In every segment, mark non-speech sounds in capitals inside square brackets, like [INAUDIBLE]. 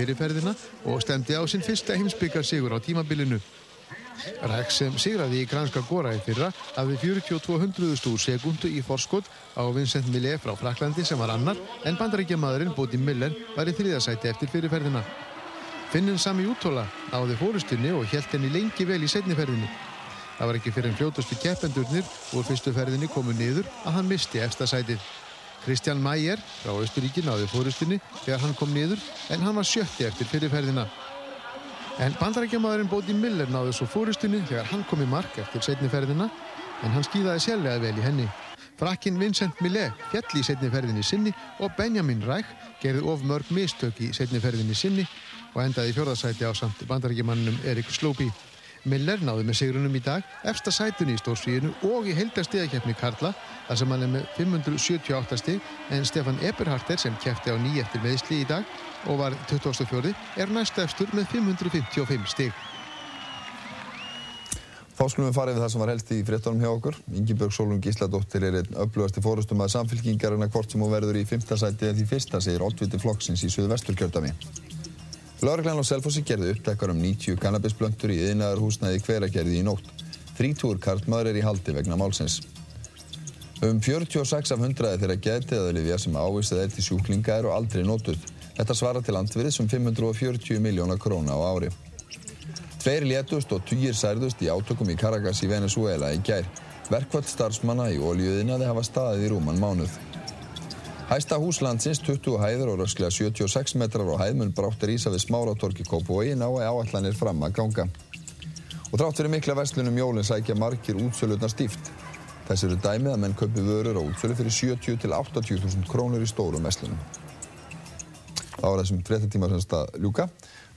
fyrirferðina og stemdi á sinn fyrsta heimsbyggar sigur á tímabilinu. Ræk sem sigraði í Granska Góra í fyrra hafði 4200 sekundu í forskot á Vincent Millet frá Fraklandi sem var annar en bandarækjamaðurinn Bóti Miller var í þriðasæti eftir fyrirferðina. Finninn Sami Útóla áði fórustunni og held henni lengi vel í setniferðinni. Það var ekki fyrir en fljótustu keppendurnir úr fyrstu ferðinni komu niður að hann misti efstasætið. Kristján Mæger frá Östuríki náði fórustunni þegar hann kom niður en hann var sjötti eftir fyrirferðina. En bandarækjamaðurinn Bóti Miller náði svo fórustunni þegar hann kom í mark eftir setniferðina en hann skýðaði sérlega vel í henni. Frakkin Vincent Millet fjall í setniferðinni sinni og Benjamin Ræk gerði of mörg mistök í setniferðinni sinni og endaði fjörðarsæti á samt bandarækjamannum Erik Slóbi. Miller náði með sigrunum í dag efsta sætunni í stórsvíðinu og í heildarstíðakefni Karla þar sem hann er með 578 stíg en Stefan Eberharter sem kefti á nýj eftir meðsli í dag og var 24. er næst efstur með 555 stíg. Þá skulum við fara yfir það sem var helst í fréttunum hjá okkur. Ingebjörg Solund Gísladóttir er einn upplöðasti fórustum að samfélkingarina hvort sem hún verður í fymta sæti eða því fyrsta, segir Oddviti Flokksins í Suðvesturkjördami. Lörglann á Selfossi gerði uppdækkar um 90 kannabisblöndur í yðnaðarhúsnaði hveragerði í nótt. Þrítúr karlmaður er í haldi vegna málsins. Um 46 af hundraði þeirra getiðaðlifja sem ávistað er til sjúklinga eru aldrei nótuð. Þetta svara til andverðis um 540 miljónar króna á ári. Tveir létust og týjir særðust í átökum í Caracas í Venezuela í gær. Verkvall starfsmanna í óljöðinaði hafa staðið í rúman mánuð. Hæsta húslandsins, 20 hæður og rösklega 76 metrar á hæðmun bráttir ísa við smáratorki Kópavogi nái áallanir fram að ganga. Og trátt fyrir mikla verslunum jólinn sækja margir útsölurnar stíft. Þess eru dæmið að menn köpi vörur á útsölu fyrir 70 til 80.000 krónur í stórum verslunum. Þá er þessum fréttatíma semst að ljúka.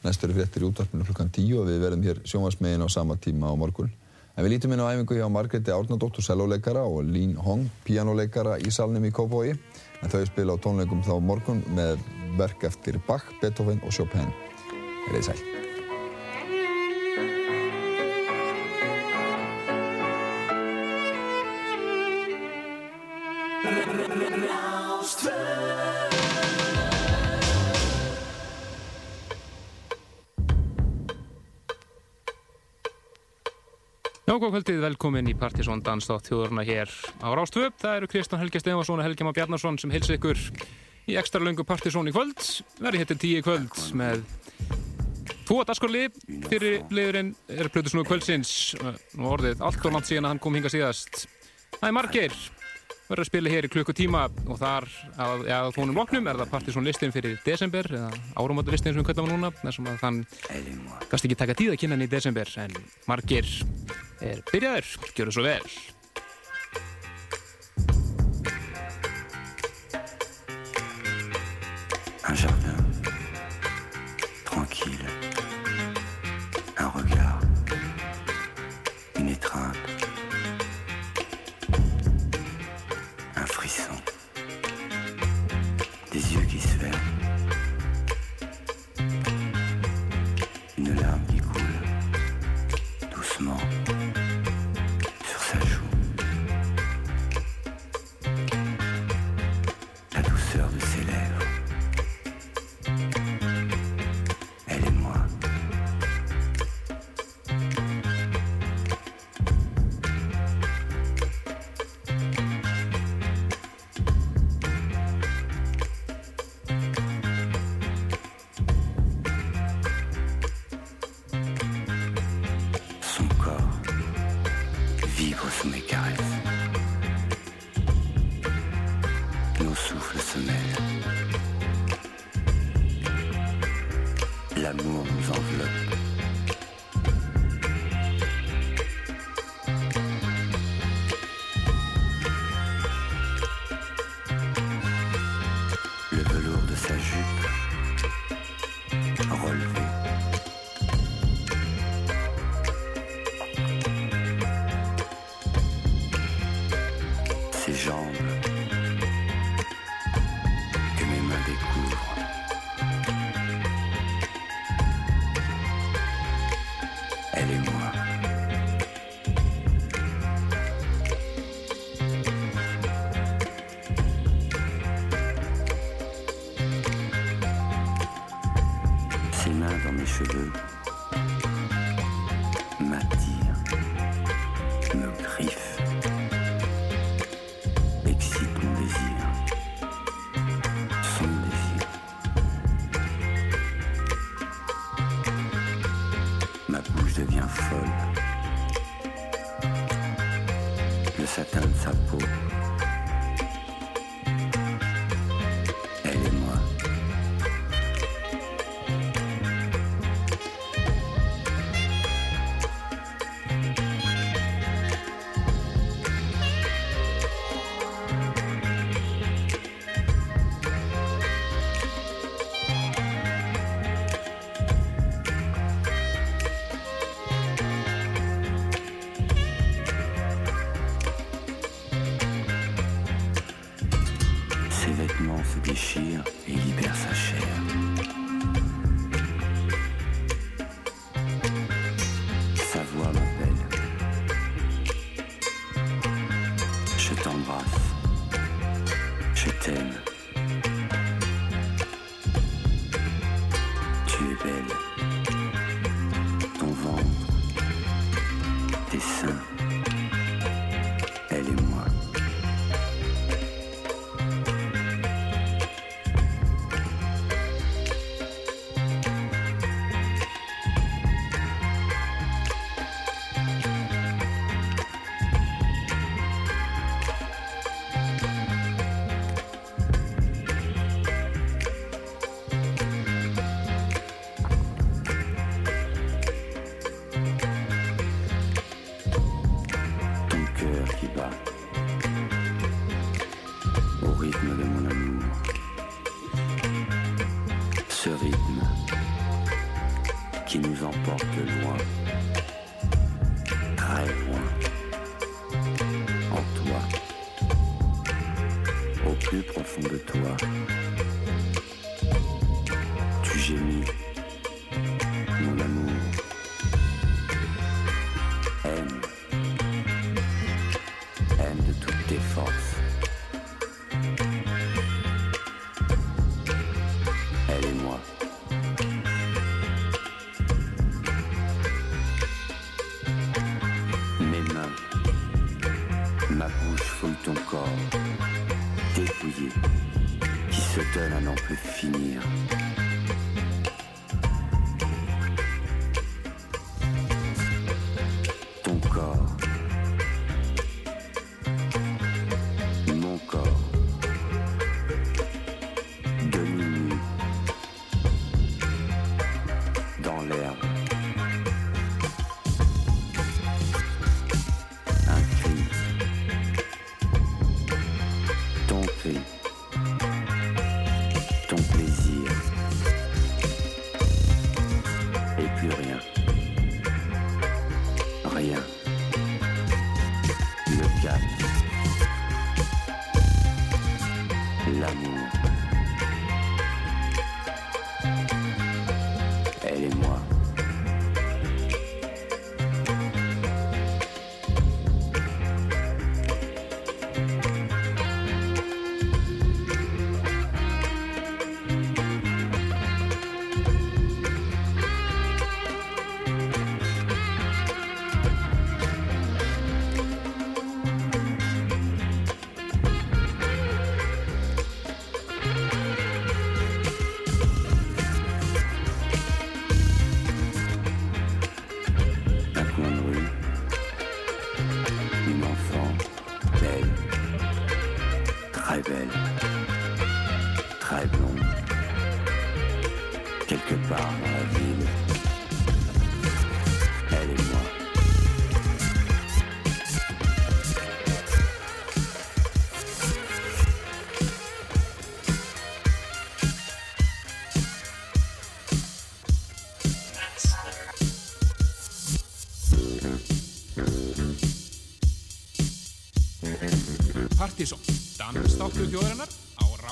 Næst eru fréttir í útvarpinu klukkan 10 og við verðum hér sjónvarsmegin á sama tíma á morgun. En við lítum inn á æfingu hjá Margreti Árnadóttur, selóleikara og Lín Hong, píjánuleikara í salnum í Kópavogi en þau spila á tónleikum þá morgun með verk eftir Bach, Beethoven og Chopin. Er þið sæl. Já, góð kvöldið, velkomin í Partisón Danstátt þjóðurna hér á Rástvöp. Það eru Kristján Helge Stefansson og Helge Má Bjarnarsson sem hilsa ykkur í ekstra löngu Partisón í kvöld. Verði héttir tíu kvöld með tvo daskorli. Fyrir liðurinn er Plutusnúi kvöldsins og orðið allt og langt síðan að hann kom hinga síðast. Það er margir verður að spila hér í klukkutíma og þar að, ja, að tónum loknum er það Partisón listin fyrir desember eða árumáttu listin sem við kvöldum núna þessum að þann kannski ekki taka tíð að kynna hann í desember en margir er byrjaður, gjör það svo vel. Un jardin tranquille,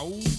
á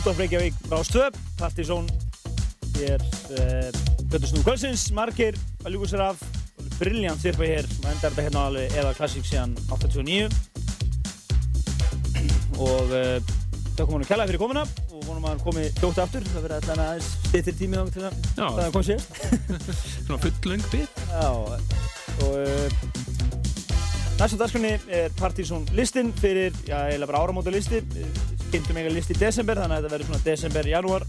út af Reykjavík Rástöð, Partizón Hér, Göttursnúr uh, Kvölsins Margir að ljúka sér af. Brilljant sirpa hér, maður endar þetta hérna alveg eða klassík síðan 89 Og uh, kom hann að kella fyrir komuna. Og vonum að hann komi hljótt aftur. Það verði alltaf aðeins stittir tími þá til að það kom sér Svona fullung bit. Og uh, næsta dagskrunni er Partizón listin fyrir, já, eiginlega bara áramóta listi kynntum eiginlega list í desember þannig að þetta verður svona desember-janúar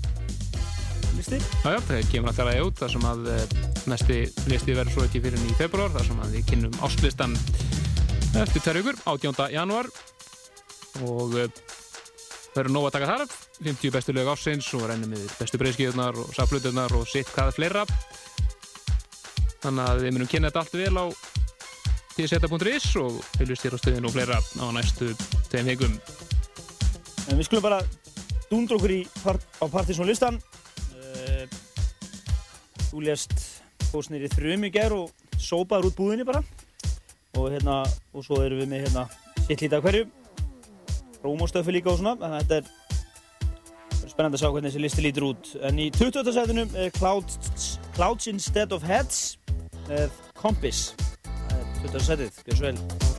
listi. Já, já, það kemur alltaf aðeins út þar sem að eh, næsti listi verður svo ekki fyrir í februar þar sem að við kynnum áslistan eftir tverju ykkur, 18. janúar og eh, verður nóg að taka þar 50 bestu lög ásins og rennum við bestu breyðskíðunar og safluturnar og sitt hvaða fleira þannig að við munum kynna þetta allt vel á tseta.is og fylgjast hér á stöðin og fleira á næstu tveim hegum En við skulum bara dúndra okkur part, á Partiðsson listan. Uh, þú lést fósnir í þrjum í gerð og sópaður út búðinni bara. Og hérna, og svo erum við með hérna sitt lítið af hverju. Rómóstöfi líka og svona, að þetta er spennand að sjá hvernig þessi listi lítur út. En í 20. sætunum er Clouds, Clouds Instead of Heads með Compass. Það er 20. sætið, gjör svo vel.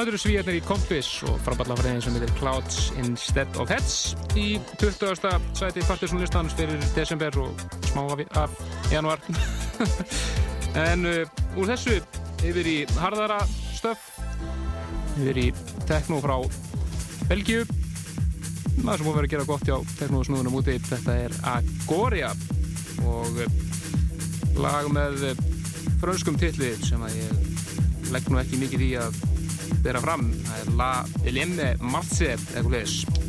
Eru svíjarnir í Compass og fráballafræðin sem heitir Clouds Instead of Heads. Í 20. sæti Partiðsónlistans fyrir desember og smá af januar. [LAUGHS] En uh, úr þessu yfir í hardara stöf yfir í tekno frá Belgiu maður sem búið að gera gott hjá teknósnúðunum úti þetta er Agoria. Og uh, lag með uh, frönskum tilli sem að ég legg nú ekki mikið í að bera fram. Það er La Elienne Marce eitthvað leðis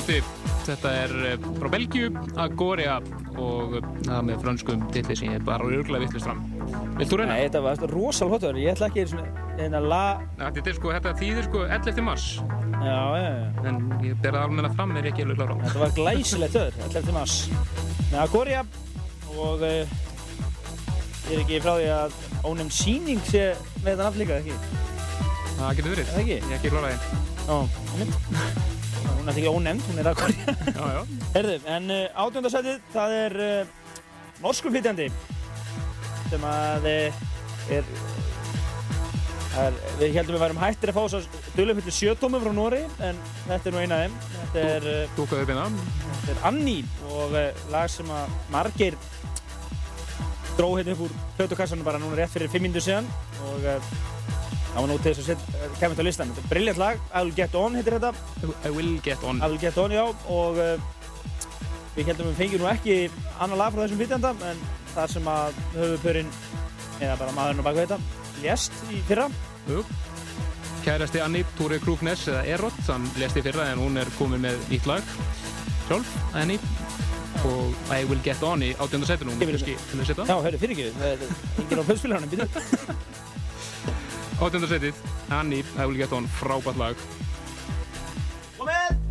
úti. Þetta er eh, frá Belgiu, Agoria og eh, það með franskum tilli sem ég bara örgulega vittlust fram. Vilt þú reyna? Nei, þetta var rosal hotur. Ég ætla ekki svona, en að la... Þetta er sko, þetta þýðir sko 11. mars, Já, já, já. en ég ber það almenna fram, er ég ekki alveg klára á. Þetta var glæsilegt höður, 11. mars. Með Agoria og uh, ég er ekki frá því að ónefn síning sé með þetta nafn líka, ekki? Það getur verið. Er það ekki? Ég er ekki klára því. Er ekki ónefnd, hún er [LAUGHS] já. Herðu, en uh, átjóndarsætið, það er uh, norskur flytjandi sem að uh, er, er, við heldum við værum hættir að fá svo dölufullu sjötómum frá Nóri, en þetta er nú eina af þeim. Þetta er, upp hérna. þetta er Annie og lag sem að margir dró hérna upp úr plötukassanum bara núna rétt fyrir 5 minnur síðan og það var nú til þess að setja, kemur á listan. Brilljant lag, I Will Get On heitir þetta. I will get on. I Will Get On, já, og uh, við heldum við fengjum nú ekki annar lag frá þessum flytjanda, en það sem að höfupurinn, eða bara maðurinn á baku þetta, lést í fyrra. Jú. Kærasti Anni Túri Krúknes eða Erot, hann lesti fyrra en hún er komin með nýtt lag sjálf, að henni og I will get on í kannski til að setja Já, hörru, fyrir ekki, það er enginn á pölspílarnum, býtu. [LAUGHS] átjönda setið, Anni, I will get on frábært lag. Frábært lag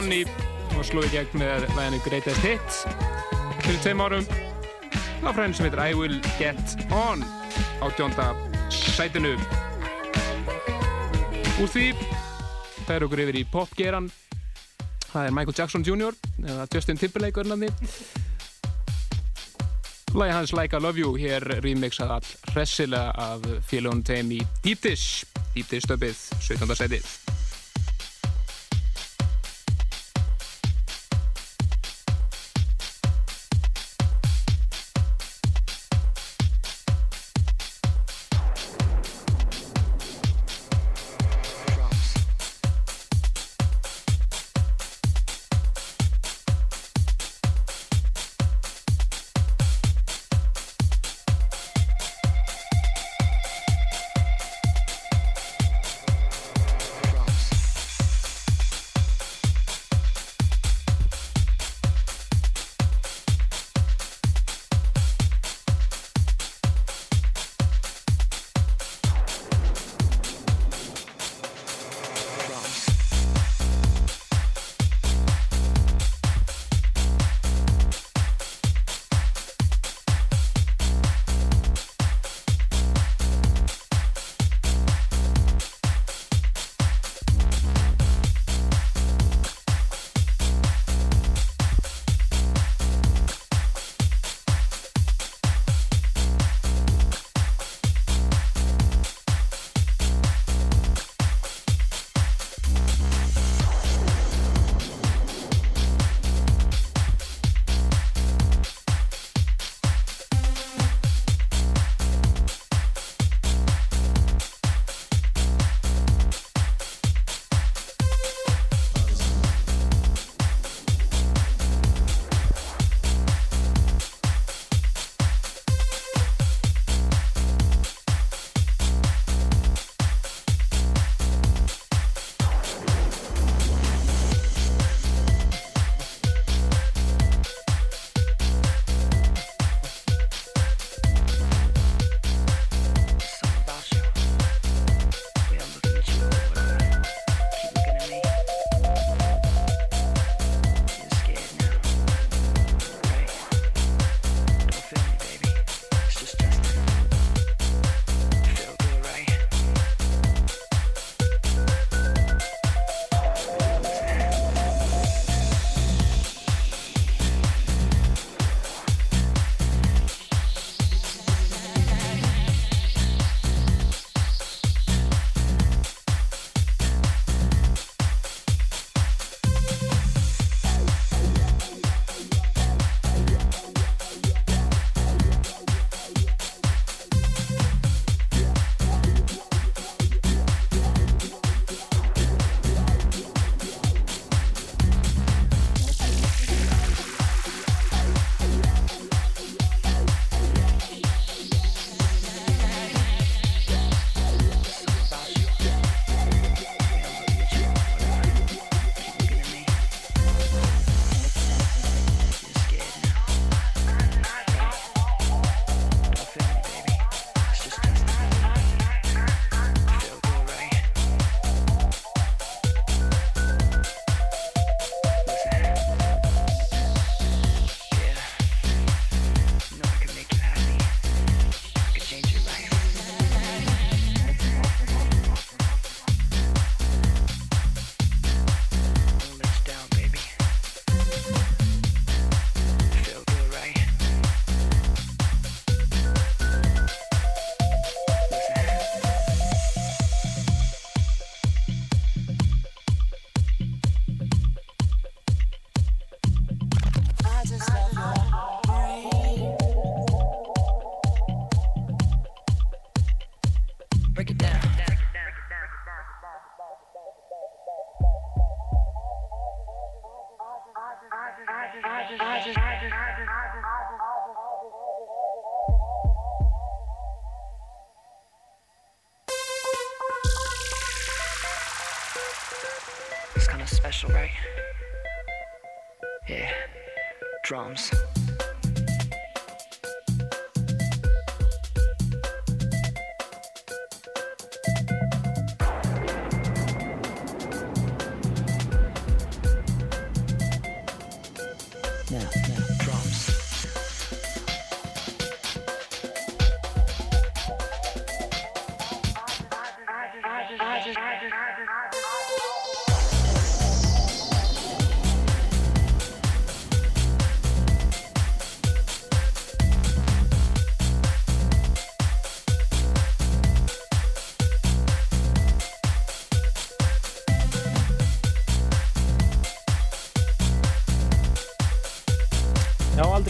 Anni og slúi gegn með læginu Greatest Hits fyrir tveim árum af fræðin sem heitir I Will Get On á tjónda sætinu úr því það er okkur yfir í popgeran það er Michael Jackson Jr. eða Justin Timberlake verðnafni Lægi hans Like I Love You hér remixað all hressilega af félagunum tegum í Deep Dish Deep Dish stöpið 17. setið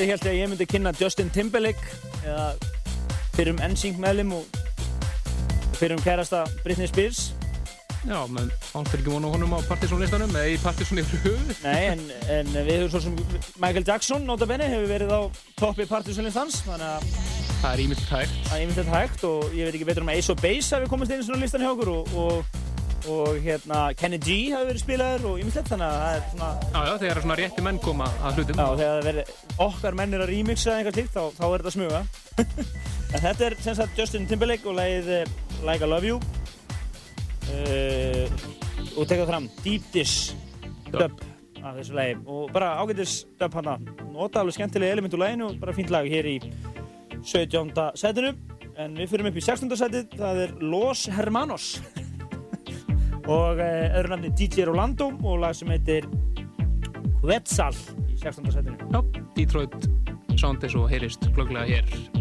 aldrei held ég að ég myndi kynna Justin Timberlake eða fyrir um NSYNC meðlum og fyrir um kærasta Britney Spears. Já, menn er ekki vonu honum á partysónlistanum eða í partysón í höfu. Nei, en, en við höfum svo sem Michael Jackson, nota bene, hefur verið á toppi partysónlistans, þannig að Það er ímyndilegt hægt. það er þetta hægt og ég veit ekki betur um að Ace of Base hafi komist inn í svona listan hjá okkur og, og, og hérna Kenny G hafi verið spilaður og þetta, þannig að það er svona, Já, já, þegar svona rétti menn koma að hlutum. já, þegar verið okkar mennir að remixa eða eitthvað slíkt, þá, þá er þetta smuga. [LAUGHS] en þetta er sem sagt Justin Timberlake og lagið eh, Like I Love You uh, og tekað fram Deep Dish dub af þessu lagi og bara ágætis dub hana nota alveg skemmtilega element úr laginu og bara fínt lag hér í 17. setinu en við fyrir upp í 16. setið það er Los Hermanos [LAUGHS] og uh, öðru nafni DJ Rolando og lag sem heitir Quetzal í 16. setinu Detroit sound eins og heyrist glögglega hér.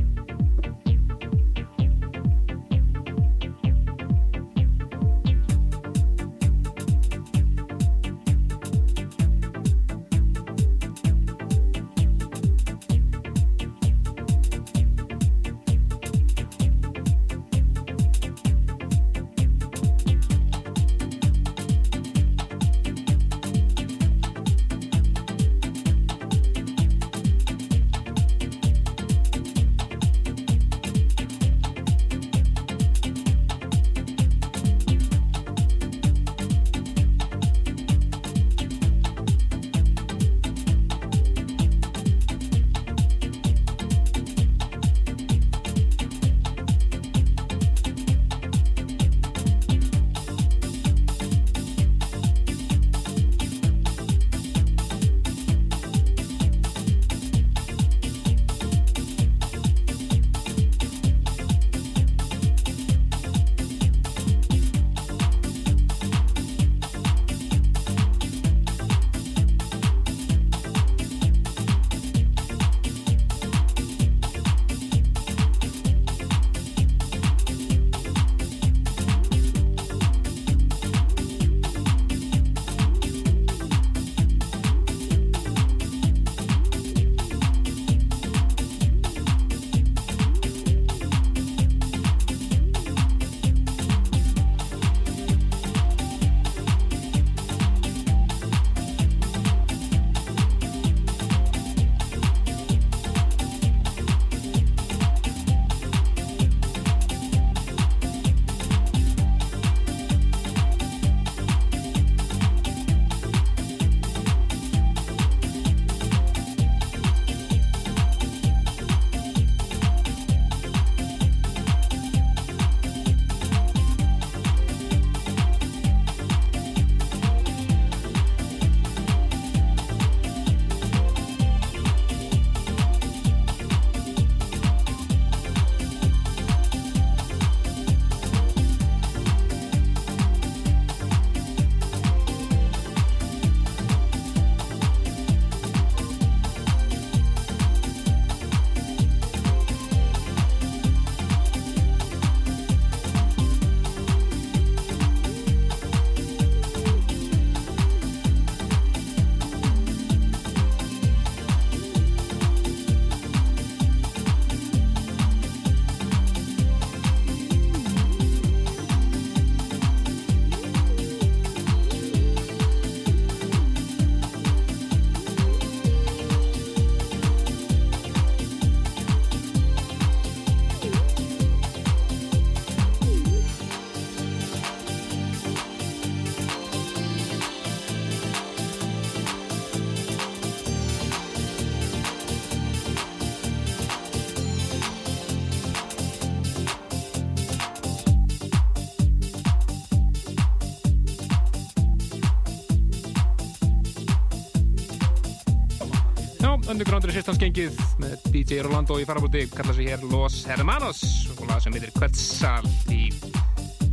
Undergroundur er sérstans gengið með DJ Rolando í farabúti kalla sig hér Los Hermanos og lag sem heitir Quetzal í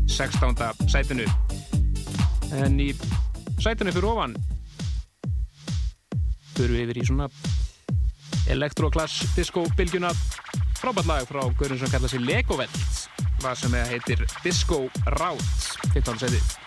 16. sætinu en í sætinu fyrir ofan fyrir við yfir í svona elektroklass disco bylgjuna frábært lag frá Guðrun sem kallar sig Legovelt hvað sem heitir Disco Route 15. sæti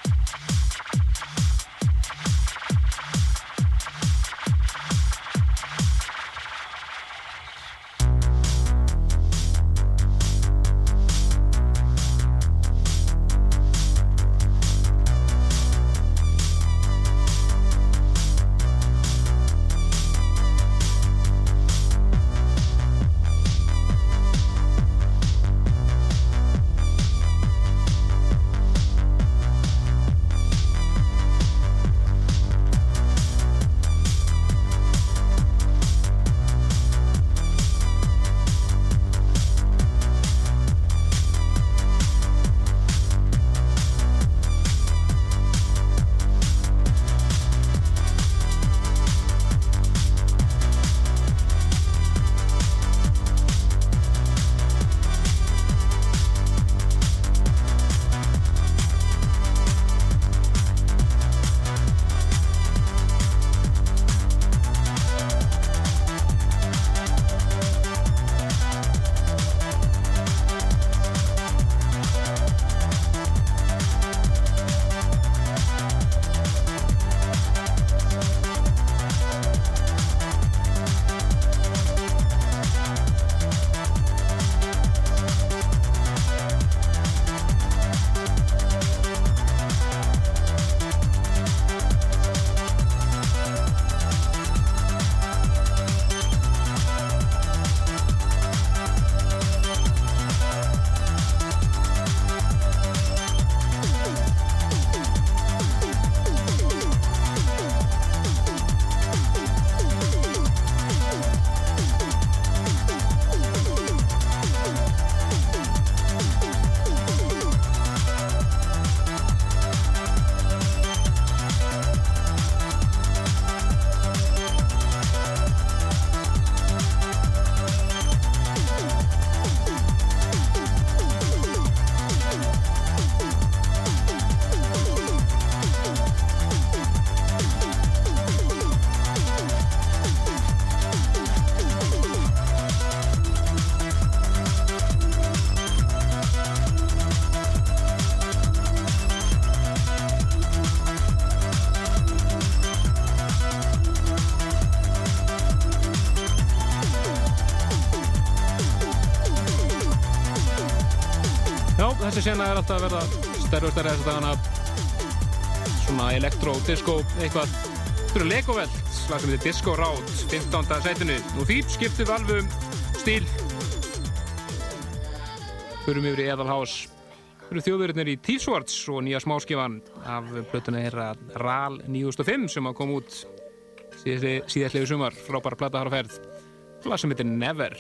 sena er alltaf að verða stærri og stærri þess að dagana svona elektro, disco, eitthvað. Fyrir Legovelt, slag sem heitir Disco Route 15. setinu og því skiptum við alveg stíl. Fyrir yfir í Eðalhás fyrir þjóðurinnir í T-Swords og nýja smáskifan af plötuna herra RAL 9005 sem að koma út síðastlegu sumar. Frábæra platta har að ferð. Slag sem heitir Never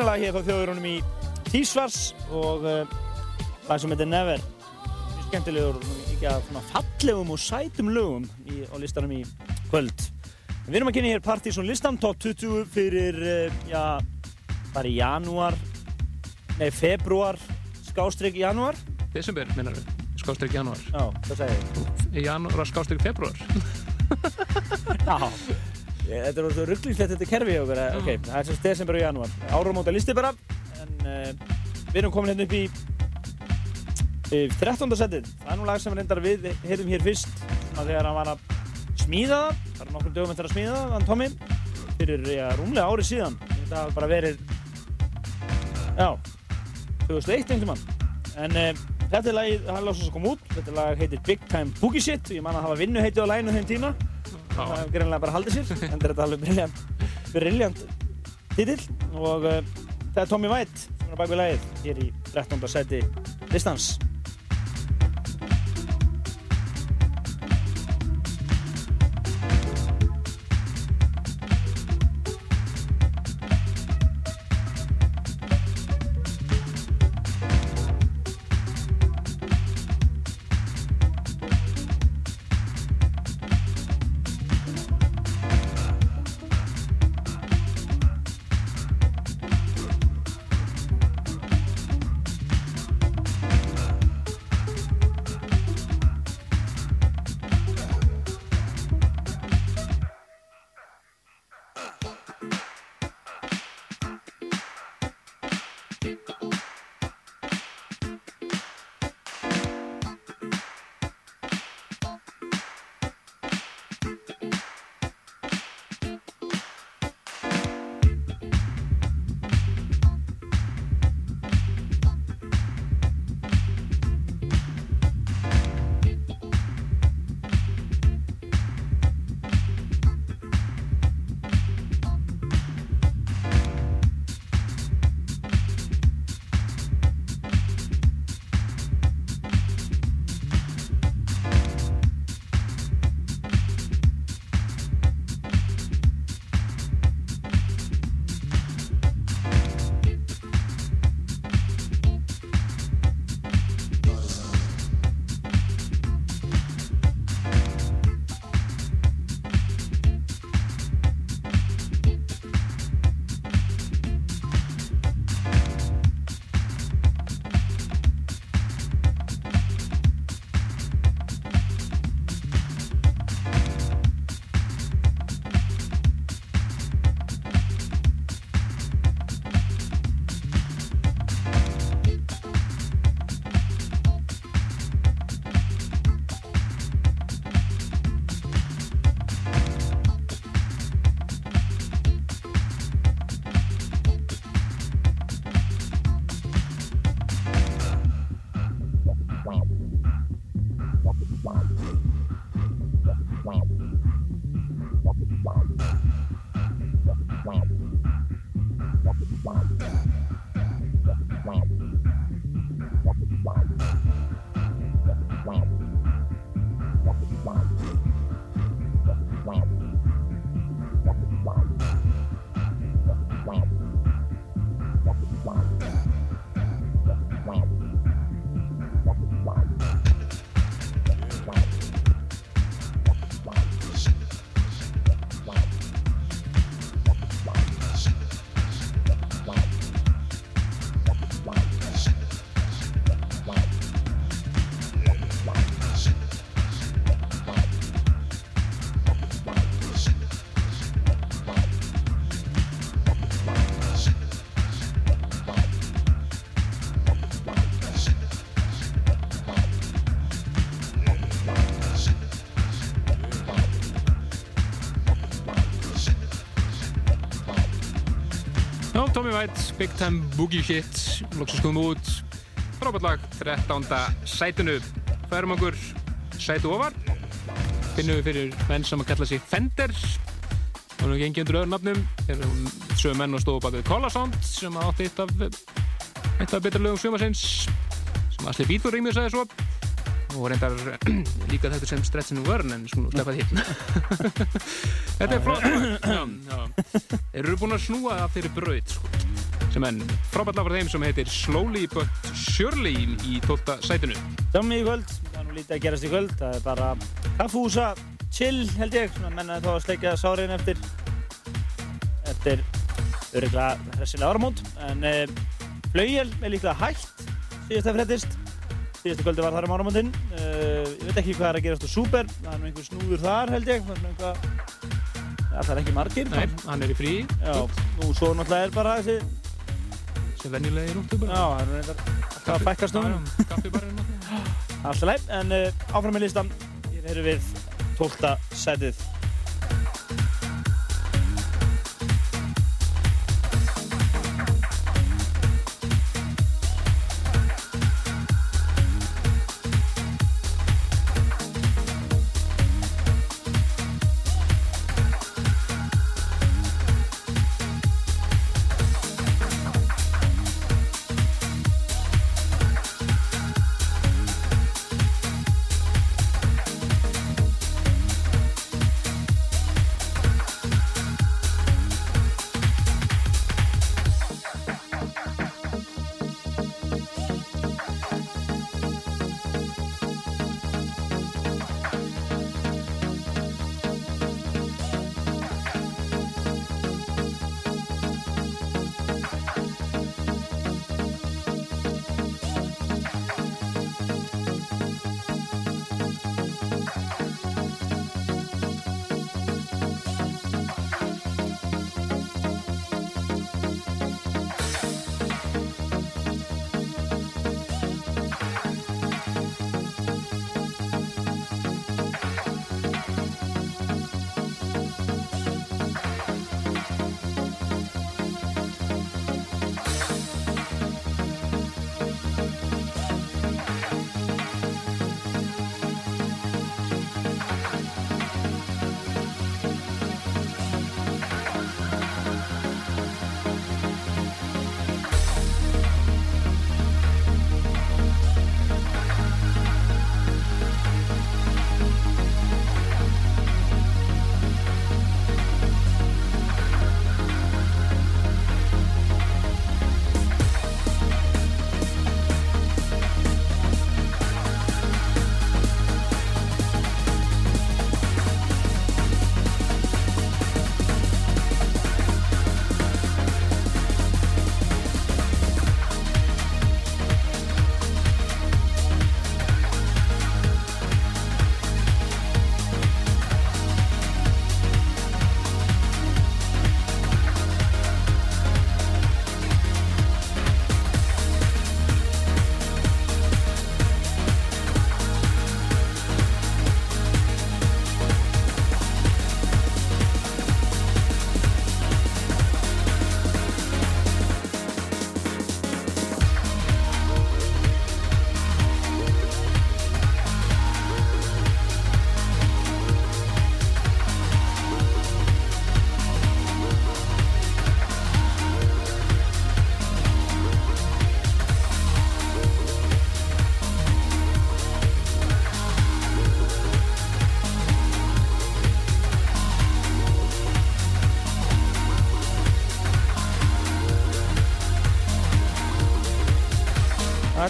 er þetta fína lag hér frá þjóðurunum í Tísvars og uh, lag sem heitir Never. Mjög skemmtilegur ekki að fallegum og sætum lögum í, á listanum í kvöld. Við erum að kynna hér Partizón listan, top 20 fyrir, uh, já, bara í janúar, nei, februar, skástrygg janúar. Desember, minnar við. Skástrík janúar. Já, það segir. Í janúar, skástrík februar. [LAUGHS] Já. Þetta er svo rugglingslegt þetta kerfi og vera, ok, það er semst desember og janúar. Áramóta listi bara, en uh, við erum komin hérna upp í, í 13. setið. Það er nú lag sem reyndar við heyrðum hér fyrst, þegar hann var að smíða það, það er nokkrum dögum eftir að smíða það, hann Tommy, fyrir já, rúmlega árið síðan. Þetta hafa bara verið, já, 2001 einhvern mann. En uh, þetta er lagið, hann lásast að koma út, þetta lag heitir Big Time Boogie Shit ég man að hafa vinnu heitið á laginu þeim tíma það hefur greinlega bara haldið sér en þetta er alveg briljant briljant titill og uh, það er Tommy White sem er bak við lagið hér í 13. seti listans Tommy White, Big Time Boogie Shit, loksast komum út. Frábært lag, 13. sætinu. Færum okkur sætu ofar. Finnum við fyrir menn sem að kalla sig Fender. Og nú gengið undir öðrum nafnum. Er sögum menn og stóðu baka við Collarsound sem átti eitt af, eitt af betra lögum sumarsins. Sem Asli Bítur rýmur sagði svo. Og reyndar [CLEARS THROAT] líka þetta sem Stretch and Wern en svona sleppað hitt. þetta er flott. [CLEARS THROAT] Þeir eru búin að snúa það fyrir braut, sko. Sem enn frábært lag frá þeim sem heitir Slowly But Surely í 12. sætinu. Dömmi í kvöld, það er nú lítið að gerast í kvöld, það er bara kaffúsa, chill held ég, svona menna þá að sleikja sárin eftir eftir öruglega hressilega áramót, en e, Flaugjel er líklega hægt síðast að frettist, síðastu kvöldi var þar um áramótinn, e, ég veit ekki hvað er að gerast á Super, það er nú einhver snúður þar held ég, það er nú einhver, það er ekki margir, Nei, hann er í frí. já, nú svo náttúrulega er bara þessi, Sem venjulegi rúttu bara. já, það er nú eitthvað að bækast um, Kaffibarinn. Alltaf leið, en uh, áfram með listan, hér erum við 12. sætið.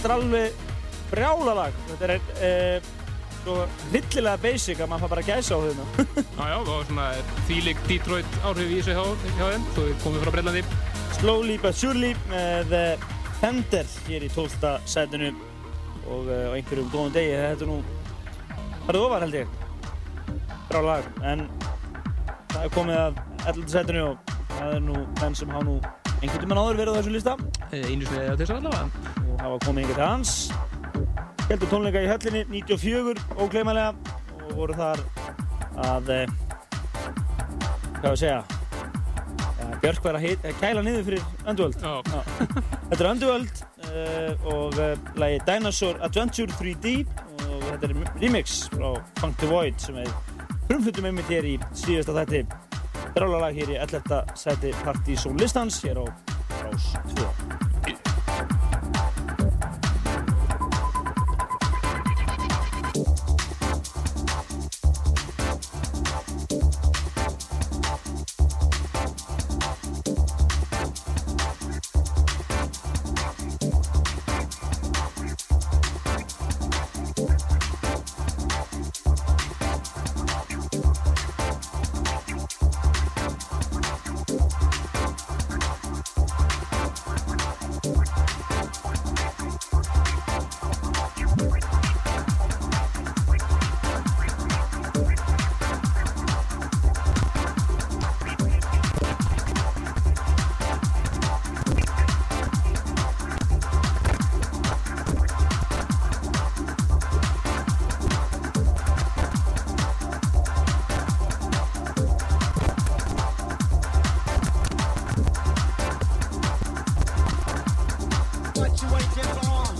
Þetta er alveg brjálalag. Þetta er uh, svo hryllilega basic að maður fær bara að gæsa á hérna. [LAUGHS] Já, já, það var svona þvílik Detroit áhrif í þessu hjá, hjá þeim, svo við komum frá Breitlandi. Slowly but surely með uh, Fender hér í 12. sætinu og uh, á einhverjum góðum degi. Þetta er nú, það er ofar held ég. Brjálalag, en það er komið að 11. sætinu og það er nú menn sem hafa nú einhvern tímann áður verið á þessu lista Eh, Einu sinni á þessu allavega. Hafa komið yngur til hans. Heldur tónleika í höllinni 94 ógleymanlega og voru þar að, eh, hvað var að segja, ja, Björk var að heit, að kæla niður fyrir Underworld. Já. Þetta er Underworld uh, og uh, lagi Dinosaur Adventure 3D og þetta er remix frá Funk the Void sem við frumflutum einmitt hér í síðasta þætti. Drálalag hér í 11. sæti Party Zone listans hér á Rás 2. You ain't weight on.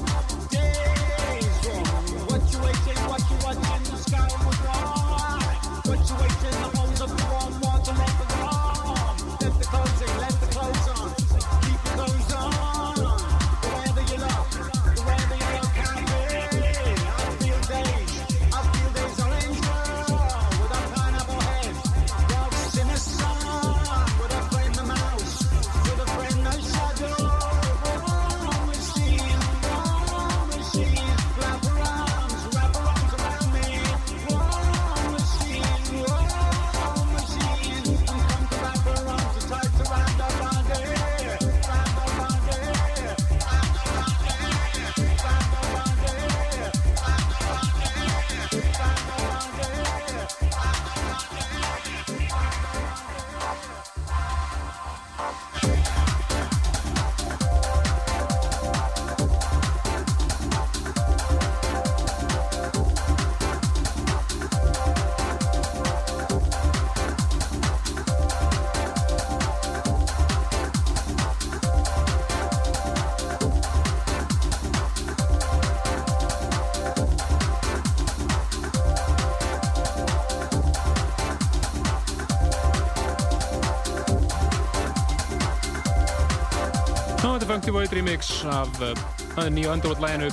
Void remix af uh, nýju Underworld-læginu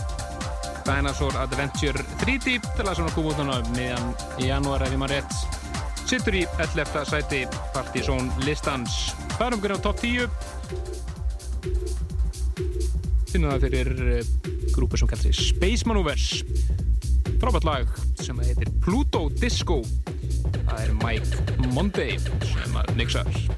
Dinosaur Adventure 3D til að svona koma út núna meðan í janúar ef ég maður rétt. Sittur í 11. sæti Partizón listans. Færum okkur á top 10 finnum það fyrir uh, grúpu sem kallar sig Space Maneuvers. Frábært lag sem heitir Pluto Disco. Það er Mike Monday sem að mixar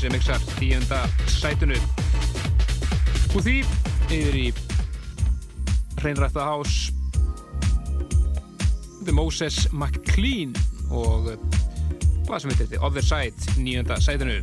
sem mixar tíunda sætunu og því yfir í hreinrætta hás The Moses McLean og hvað sem heitir The Other Side nýjunda sætunu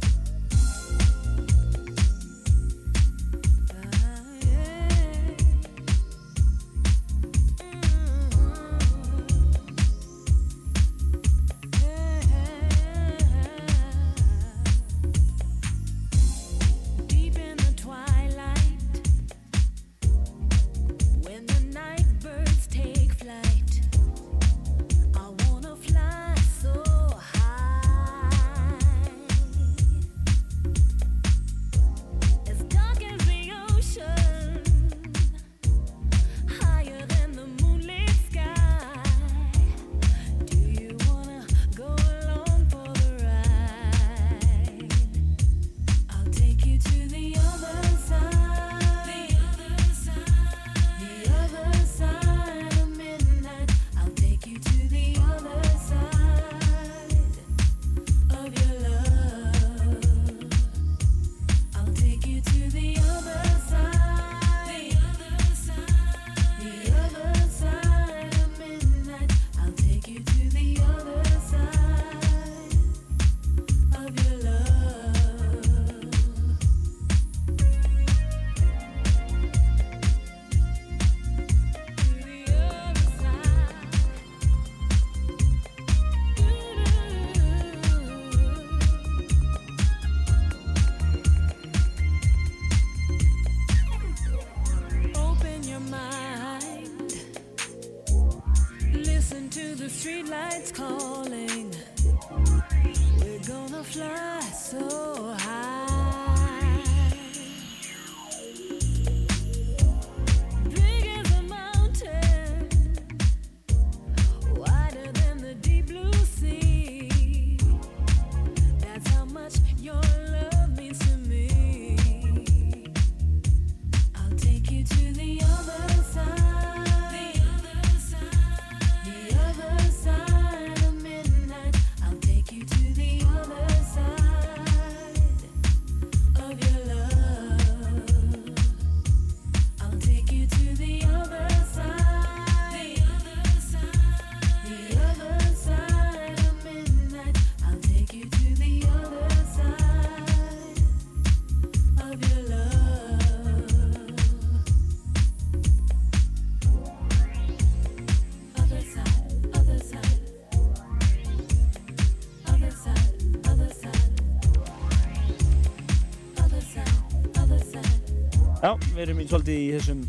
við erum í svolítið í þessum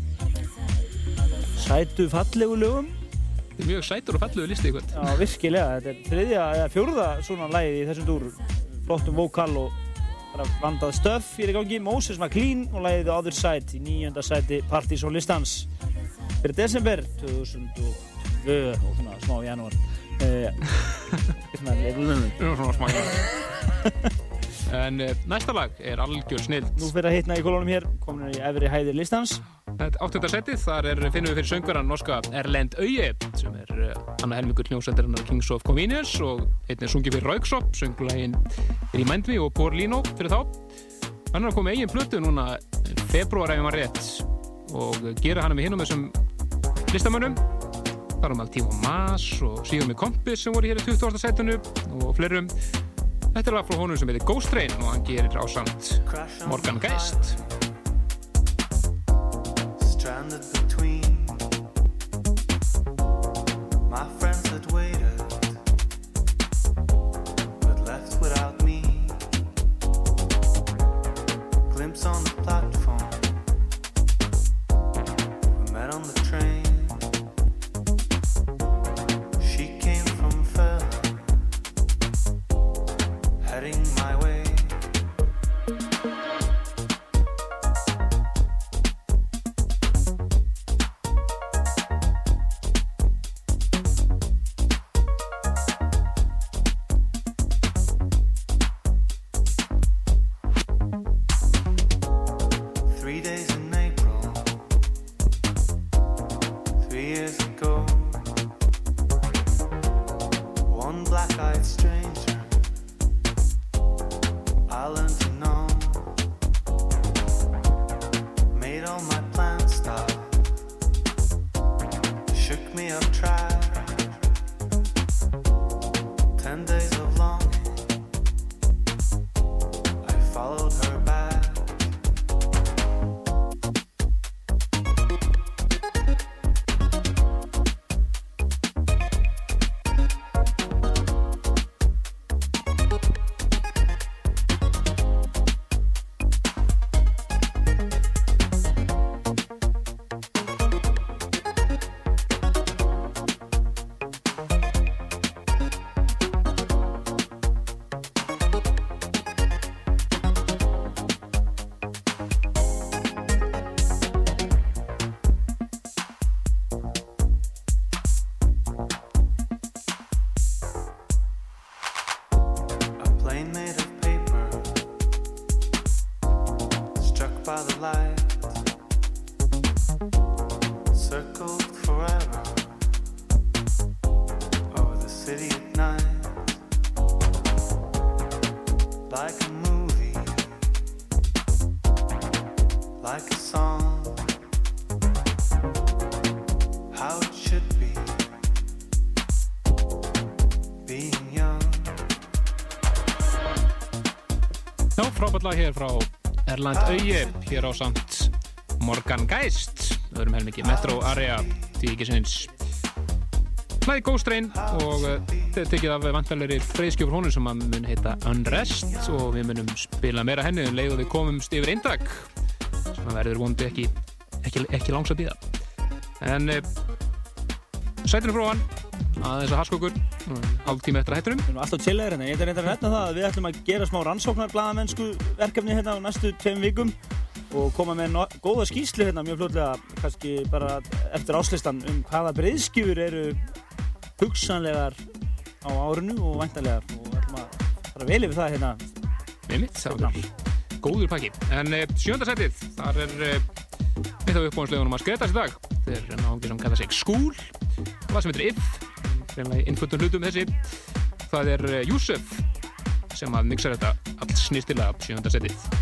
sætu fallegu lögum. Þetta er mjög sætur og falluðu listi í kvöld Já, virkilega. Þetta er þriðja eða fjórða svona lagið í þessum dúr. Flottum vókal og vandað stöf fyrir gangi. Moses McLean og lagið The Other Side í nýjönda sæti Partys on Listans fyrir desember 2002 og svona smá í janúar. Eh, [LAUGHS] svona, Já, svona smá [LAUGHS] En uh, næsta lag er algjör snill Nú fyrir að hitna í kolónum hér, komin í efri hæðir listans. Þetta áttunda setið, þar er, finnum við fyrir söngaran norska Erlend Auye sem er uh, annað helmingur hljómsættarinnar Kings of Convenience og einn er sungið fyrir Rauksop, söngulaginn Remind Me og Porlino fyrir þá Hann er að koma með eigin plötu núna februar ef ég maður rétt og gera hana með hinum þessum listamönnum þar um Altíf og Mas og síðan með Kompis sem voru hér í 20. setinu og flerum Þetta er lag frá honum sem heitir Ghost Train og hann gerir ásamt Morgan Geist. Stranded between my friends that waited hér frá Erland Auje, hér á samt Morgan Geist, öðrum helmingi, Metro Area, því ekki sinns. Lagi Ghost Train og uh, þetta er tekið af vantarleiri freyðskjöfur honum sem að mun heita Unrest og við munum spila meira henni um leið og við komumst yfir eindag sem að verður vondi ekki, ekki, ekki langs að býða. En uh, sætinu frá hann, að haska okkur, hálf tíma eftir að hættunum. Við erum alltaf chillæðir hérna. Ég er reyndar að nefna það að við ætlum að gera smá rannsóknarbladamennsku verkefni hérna á næstu tveim vikum og koma með no góða skýslu hérna mjög fljótlega, kannski bara eftir áslistan um hvaða breyðskjúur eru hugsanlegar á árinu og væntanlegar og við ætlum að fara vel yfir það hérna. Með mitt, var góður pakki. En uh, sjöndasætið, þar er uh, mitt af uppbóðanslegunum að skreita þessi dag. Þetta er náðungi sem kalla sig Skúl, það sem heitir If, greinlega innföldun hlutum þessi. Það er uh, Júsef sem að mixa þetta alls snýstilega sjöndasætið. Já,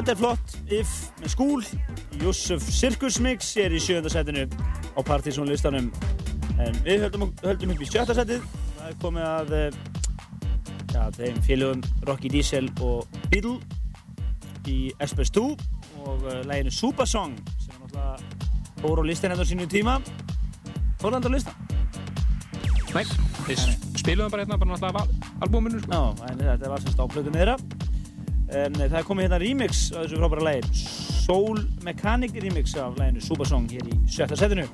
þetta er flott. If með skúl. Júsuf Circus Mix er í sjönda setinu á Partizón listanum. En við höldum, höldum upp í sjötta setið. Það er komið að eh, já, þeim félögum Rocky Diesel og Beatle. í SP2 og uh, læginu Super Song sem er náttúrulega fór á listin hérna á sínu tíma á listan Nei, við spiluðum bara hérna bara náttúrulega albúminu sko. Já, þetta var semst á plötu meðra eh, það er komið hérna remix af þessu frábæra lægi Soul Mechanic remix af læginu Super Song hér í sjötta setinu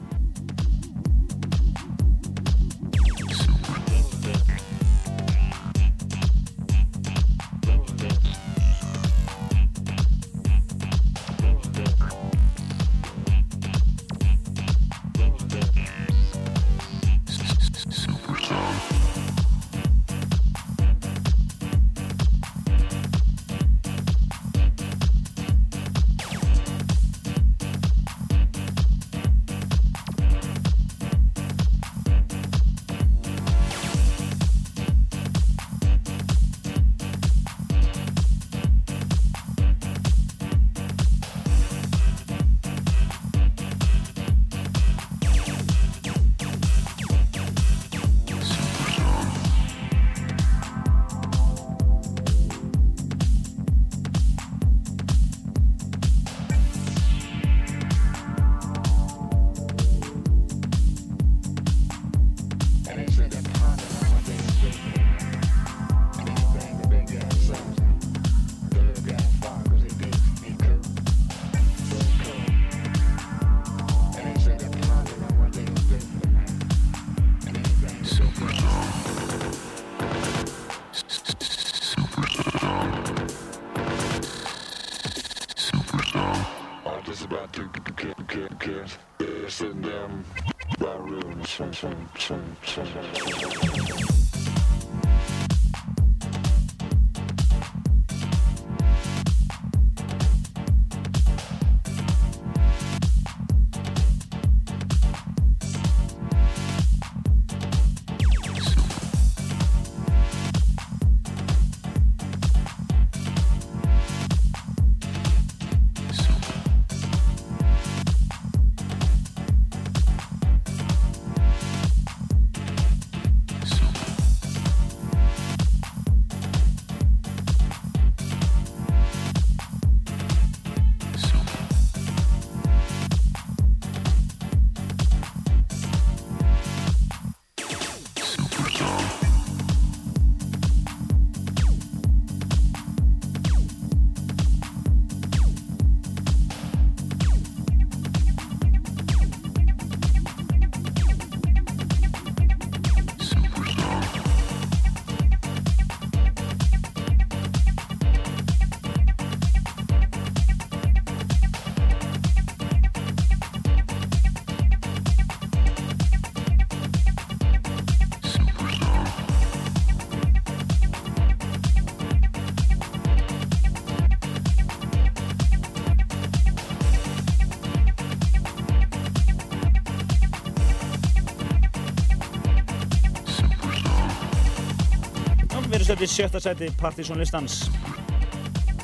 Stödd í sjötta seti Partizón listans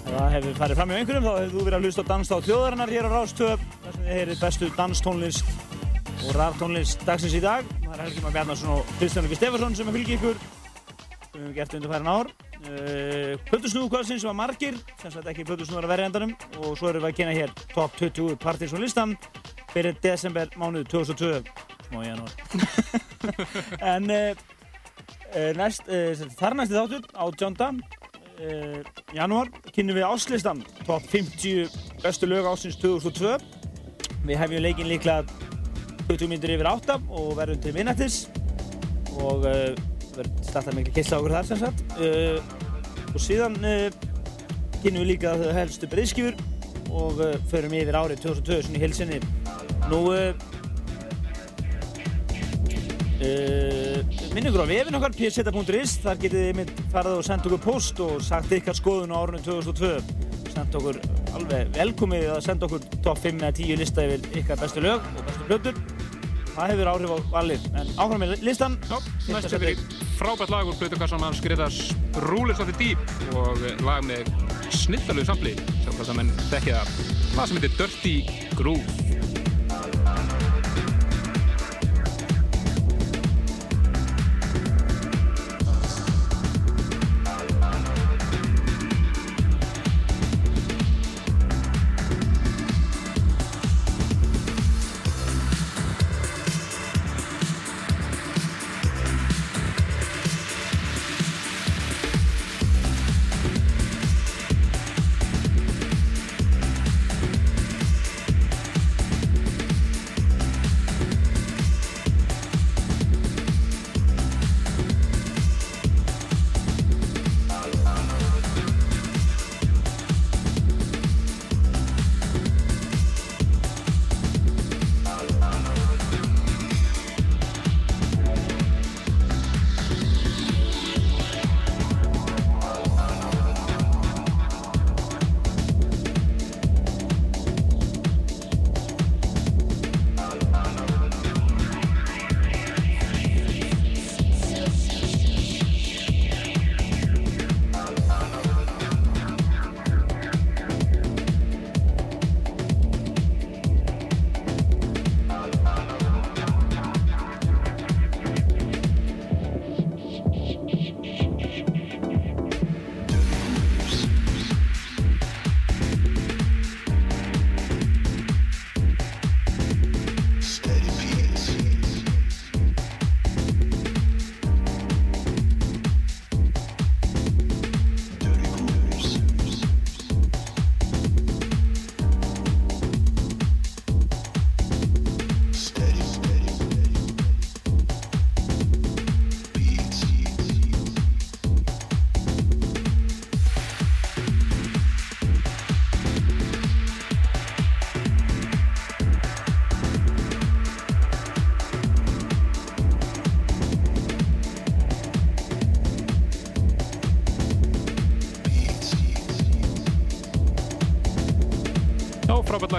það hefur farið fram í einhverjum þá hefur þú verið að hlusta á Danstáð þjóðarinnar hér á Rástöð þar sem þið heyrið bestu danstónlist og raftónlist dagsins í dag. Það er Helgi Már Bjarnarsson og Kristján Luki Stefansson sem er fylgið ykkur. Sem við hefum gert undir færin ár uh, Plötusnúðkvöldsins var margir sem sagt ekki plötusnúðar að verja endanum. Og svo erum við að kynna hér top 20 Partizón listan fyrir desember mánuð 2002 smá í janúar. [LAUGHS] En Uh, næst, uh, þar næsti þáttur á Jónda uh, janúar kynum við áslistan top 50 bestu lög ásins 2002 við hefjum leikin líklega 20 minnir yfir 8 og verðum til minnættis og uh, verðum startað miklu kissla okkur þar sem sagt. Uh, og síðan uh, kynum við líka helstu breyðskjur og förum yfir árið 2002 svona í hilsinni nú uh, Uh, minn ykkur á vefin okkar pseta.is þar getið þið mynd farið og sendt okkur post og sagt ykkar skoðun á árunum 2002 sendt okkur alveg velkomið að senda okkur top 5 eða 10 lista yfir ykkar bestu lög og bestu plötur. Það hefur áhrif á valið en áfram með listan. Já, næst er fyrir frábært lag úr Plutukassan mann skriðars Rúlis of the Deep og lag með snillalög sampli sem hvað það menn þekkja það. Sem heitir Dirty Groove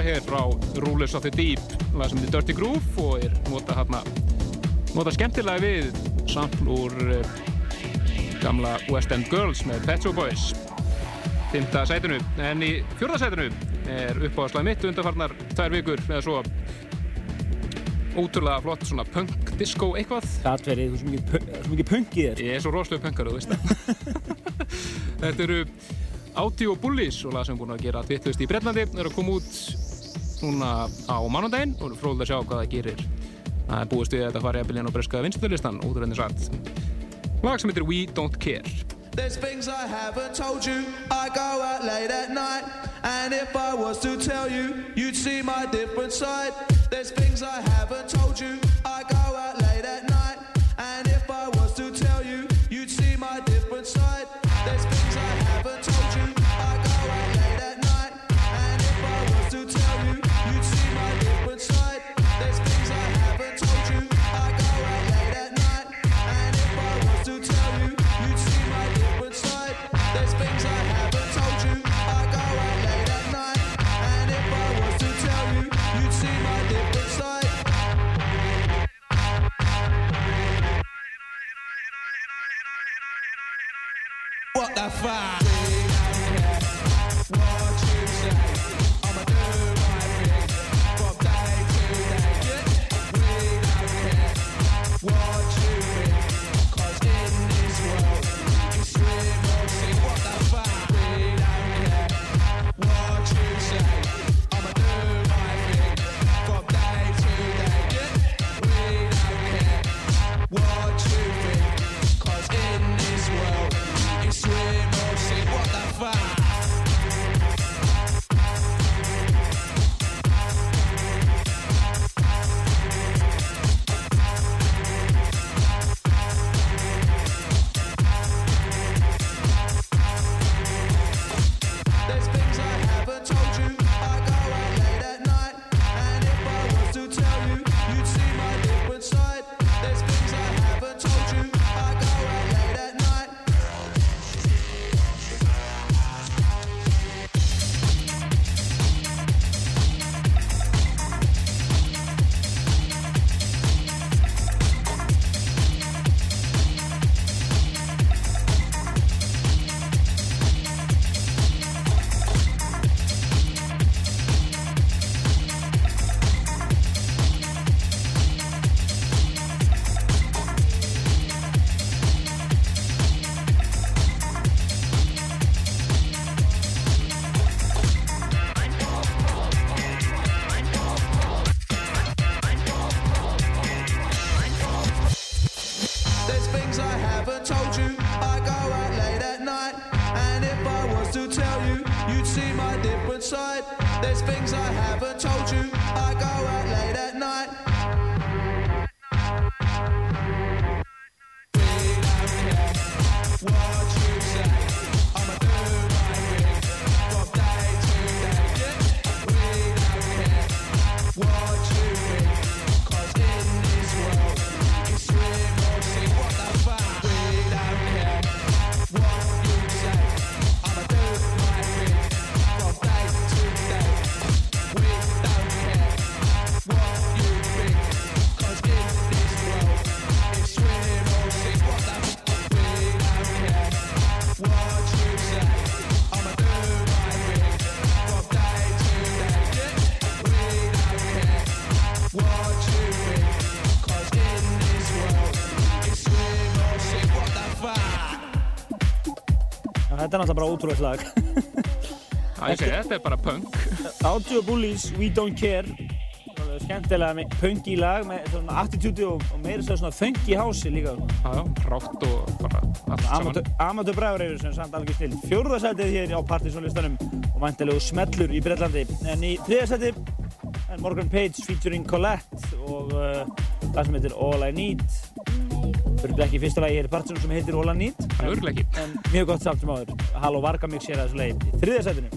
hér frá Rulers of the Deep, lag sem heitir Dirty Groove og er nota hérna, nota skemmtilega við sample úr uh, gamla West End Girls með Pet Shop Boys. Fymta sætinu, en í fjórða sætinu er uppáðslega mitt undanfarnar tvær vikur eða svo ótrúlega flott svona punk disco eitthvað. Það verið, er svo mikið punk- í þér. Ég er svo rosalega punkar, þú veist. [LAUGHS] Þetta eru Audi og Bullies og lag sem er búin að gera tvittlust í Breitlandi. Það eru að koma út núna á mánundaginn og fróðið að sjá hvað það gerir. Er búist við að þetta fari að byrja á breskaða vinstöðlistan út af henni satt. Lag sem heitir We Don't Care. There's things I haven't told you. I go out late at night. And if I was to tell you, you'd see my different side. There's things I haven't told you. I go fire. Þetta er náttúrulega bara ótrúlega lag. Það segi, þetta er bara punk. Audi og Bullies, We Don't Care. Skemmtilega punk í lag með svona attitúti og, og meira svona funky house líka. Já, rátt og bara allt saman. Amatör bræður eru sem samt alveg snill. Fjórðarsætið hér á Partizónlistanum og vantilegu smellur í Breitlandi. En í þriðarsætið er Morgan Page featuring Colette og uh, það sem heitir All I Need. Í fyrsta lagi hér í Partizón sem heitir All I Need. Það er örgulega ekki. En mjög gott samt sem áður. Halló Varga Mix hér að þessu lagi. Í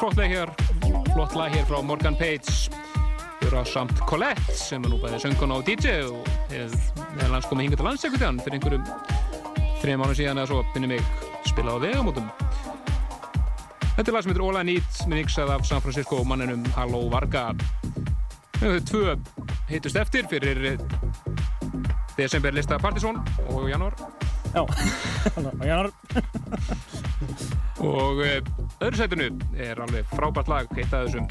flott lag hér, flott lag hér frá Morgan Page hér á samt Colette sem er nú bæði söngkona og DJ og hefur hans komið hingað til landssekvitaðan fyrir einhverjum þrejum mánu síðan eða svo. Finnir mig spila á vegamótum. Þetta er lag sem heitir All I Need mixað af San Francisco manninum Halló Varga. Þau tvö hittust eftir fyrir desember lista Partizón og januar Já, [LAUGHS] og januar og uh, öðru sætinu er alveg frábært lag eitt af þessum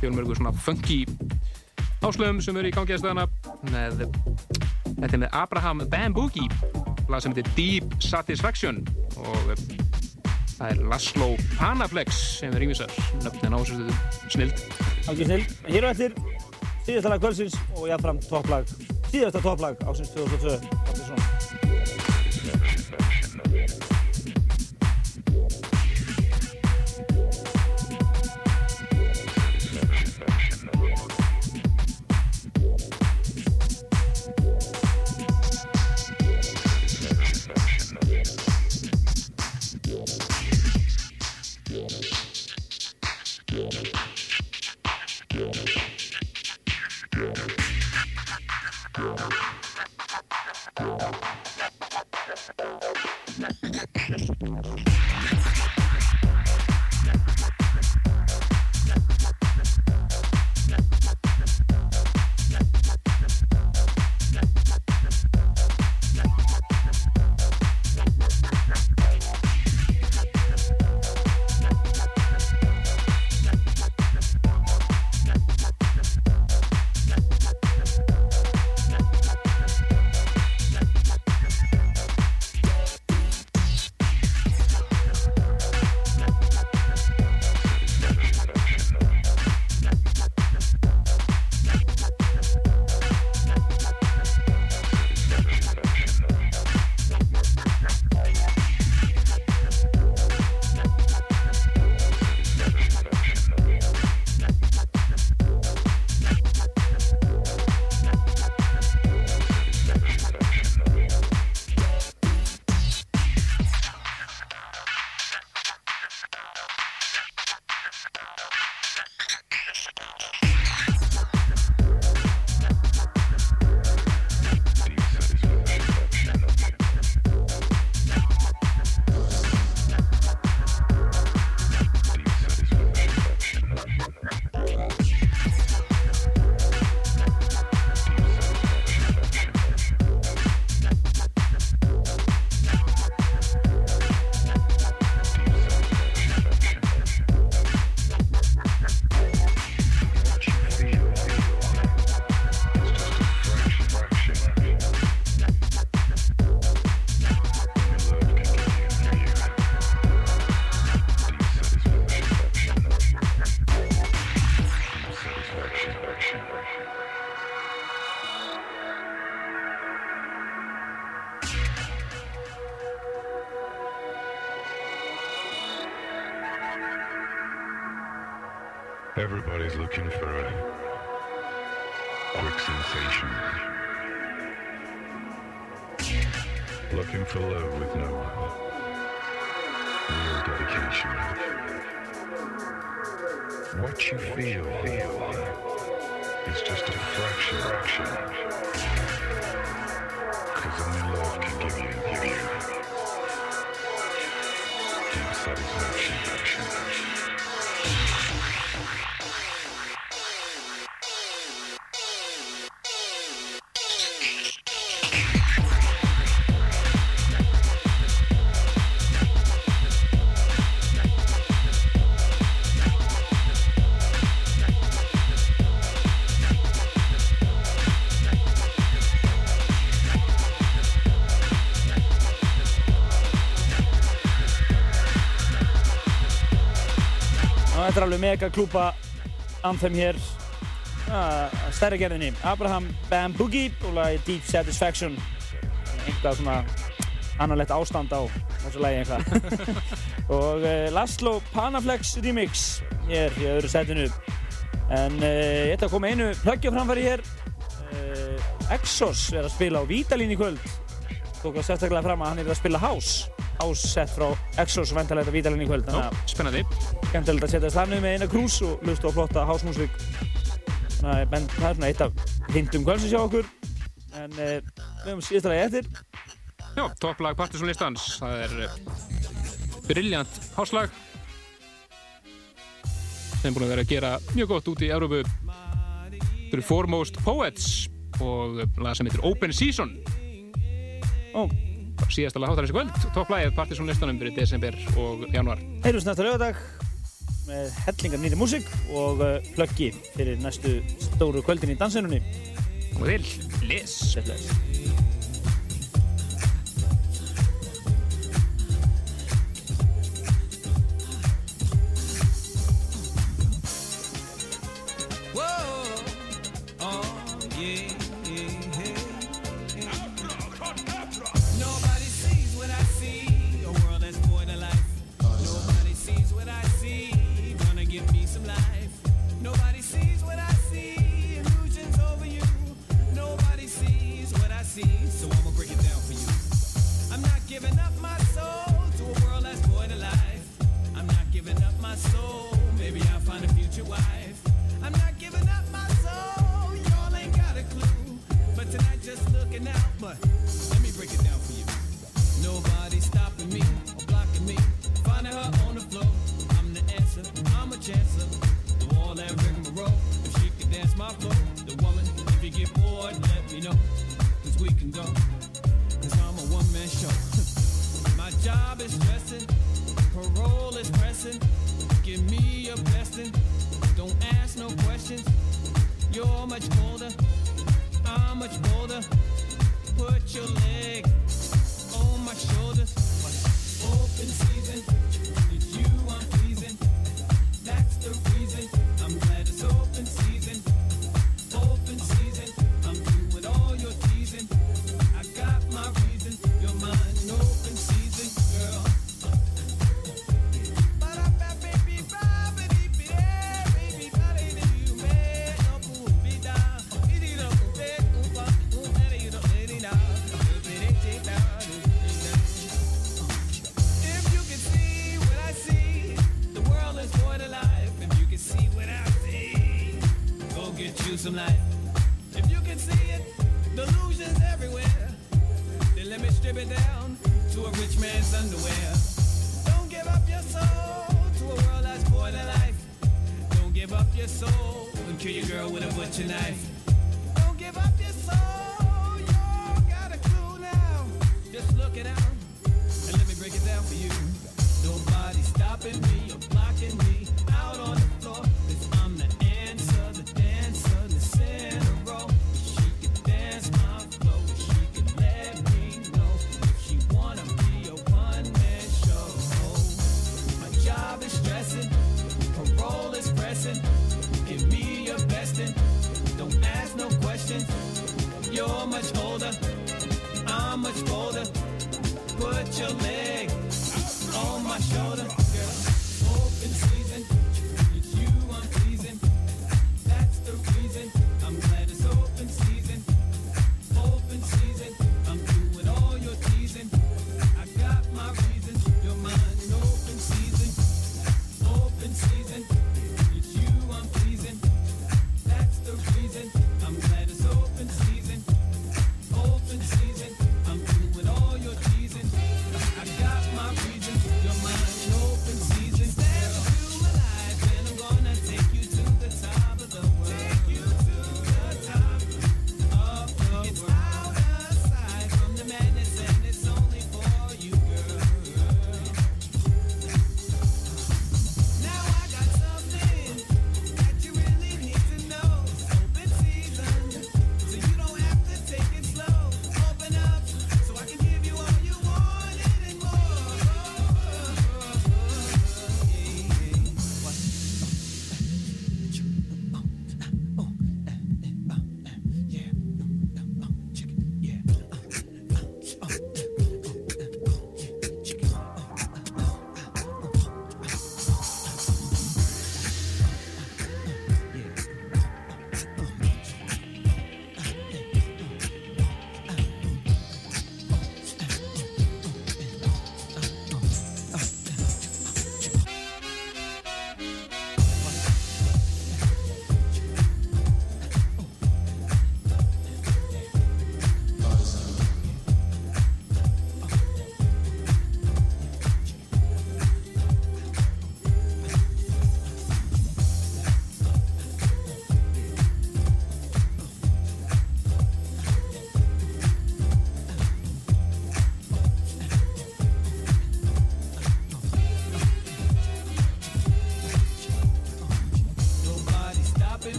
fjölmörgu svona funky áslöfum sem eru í gangi að stöðana með þetta með Abraham Bamboogie lag sem heitir Deep Satisfaction og það er Laszlo Panaflex sem er yngvisar nöfnin á þessu snild Algjör snill. Hér og eftir síðasta lag kvöldsins og jáfnfram topplag, síðasta topplag ásins 2002. Everybody's looking er alveg mega klúpa anthem hér. Uh, stærri gerðinni. Abraham Bamboogie og lagi Deep Satisfaction. Einhvað svona annarlegt ástand á þessu lagi eitthvað. [LAUGHS] Og uh, Laszlo Panaflex remix hér í öðru setinu. En uh, ég ætla að koma einu plöggja framfæri hér. Uh, Exos er að spila á Vítalín í kvöld. Tók að sérstaklega fram að hann er að spila house ásett frá Exos vendalega þetta vítalinn í kvöld þannig spennandi. skemmtilegt að setja stannu með eina krús og lusta á flotta hásmúsík þannig að það er svona eitt af hindum kvöldsins hjá okkur en uh, við höfum síðast að eftir Já, topplag Partiðsson listans. Það er uh, briljant háslag sem er búin að vera að gera mjög gott út í Európu. Þetta eru Foremost Poets og lag sem heitir Open Season. Ó, Síðasta lag hátarins í kvöld. Topplagið Partiðsson listanum fyrir desember og januar. heyrjumst næsta lögadag með hellingar nýri músík og uh, plöggi fyrir næstu stóru kvöldin í dansinunni Og til, les. Oh yeah, A. The all that rigmarole, if she could dance my floor, the woman, if you get bored, let me know. Cause we can go, cause I'm a one man show. [LAUGHS] My job is stressing, parole is pressing. Give me your blessing, don't ask no questions. You're much older, I'm much bolder. Put your leg on my shoulders. Open season,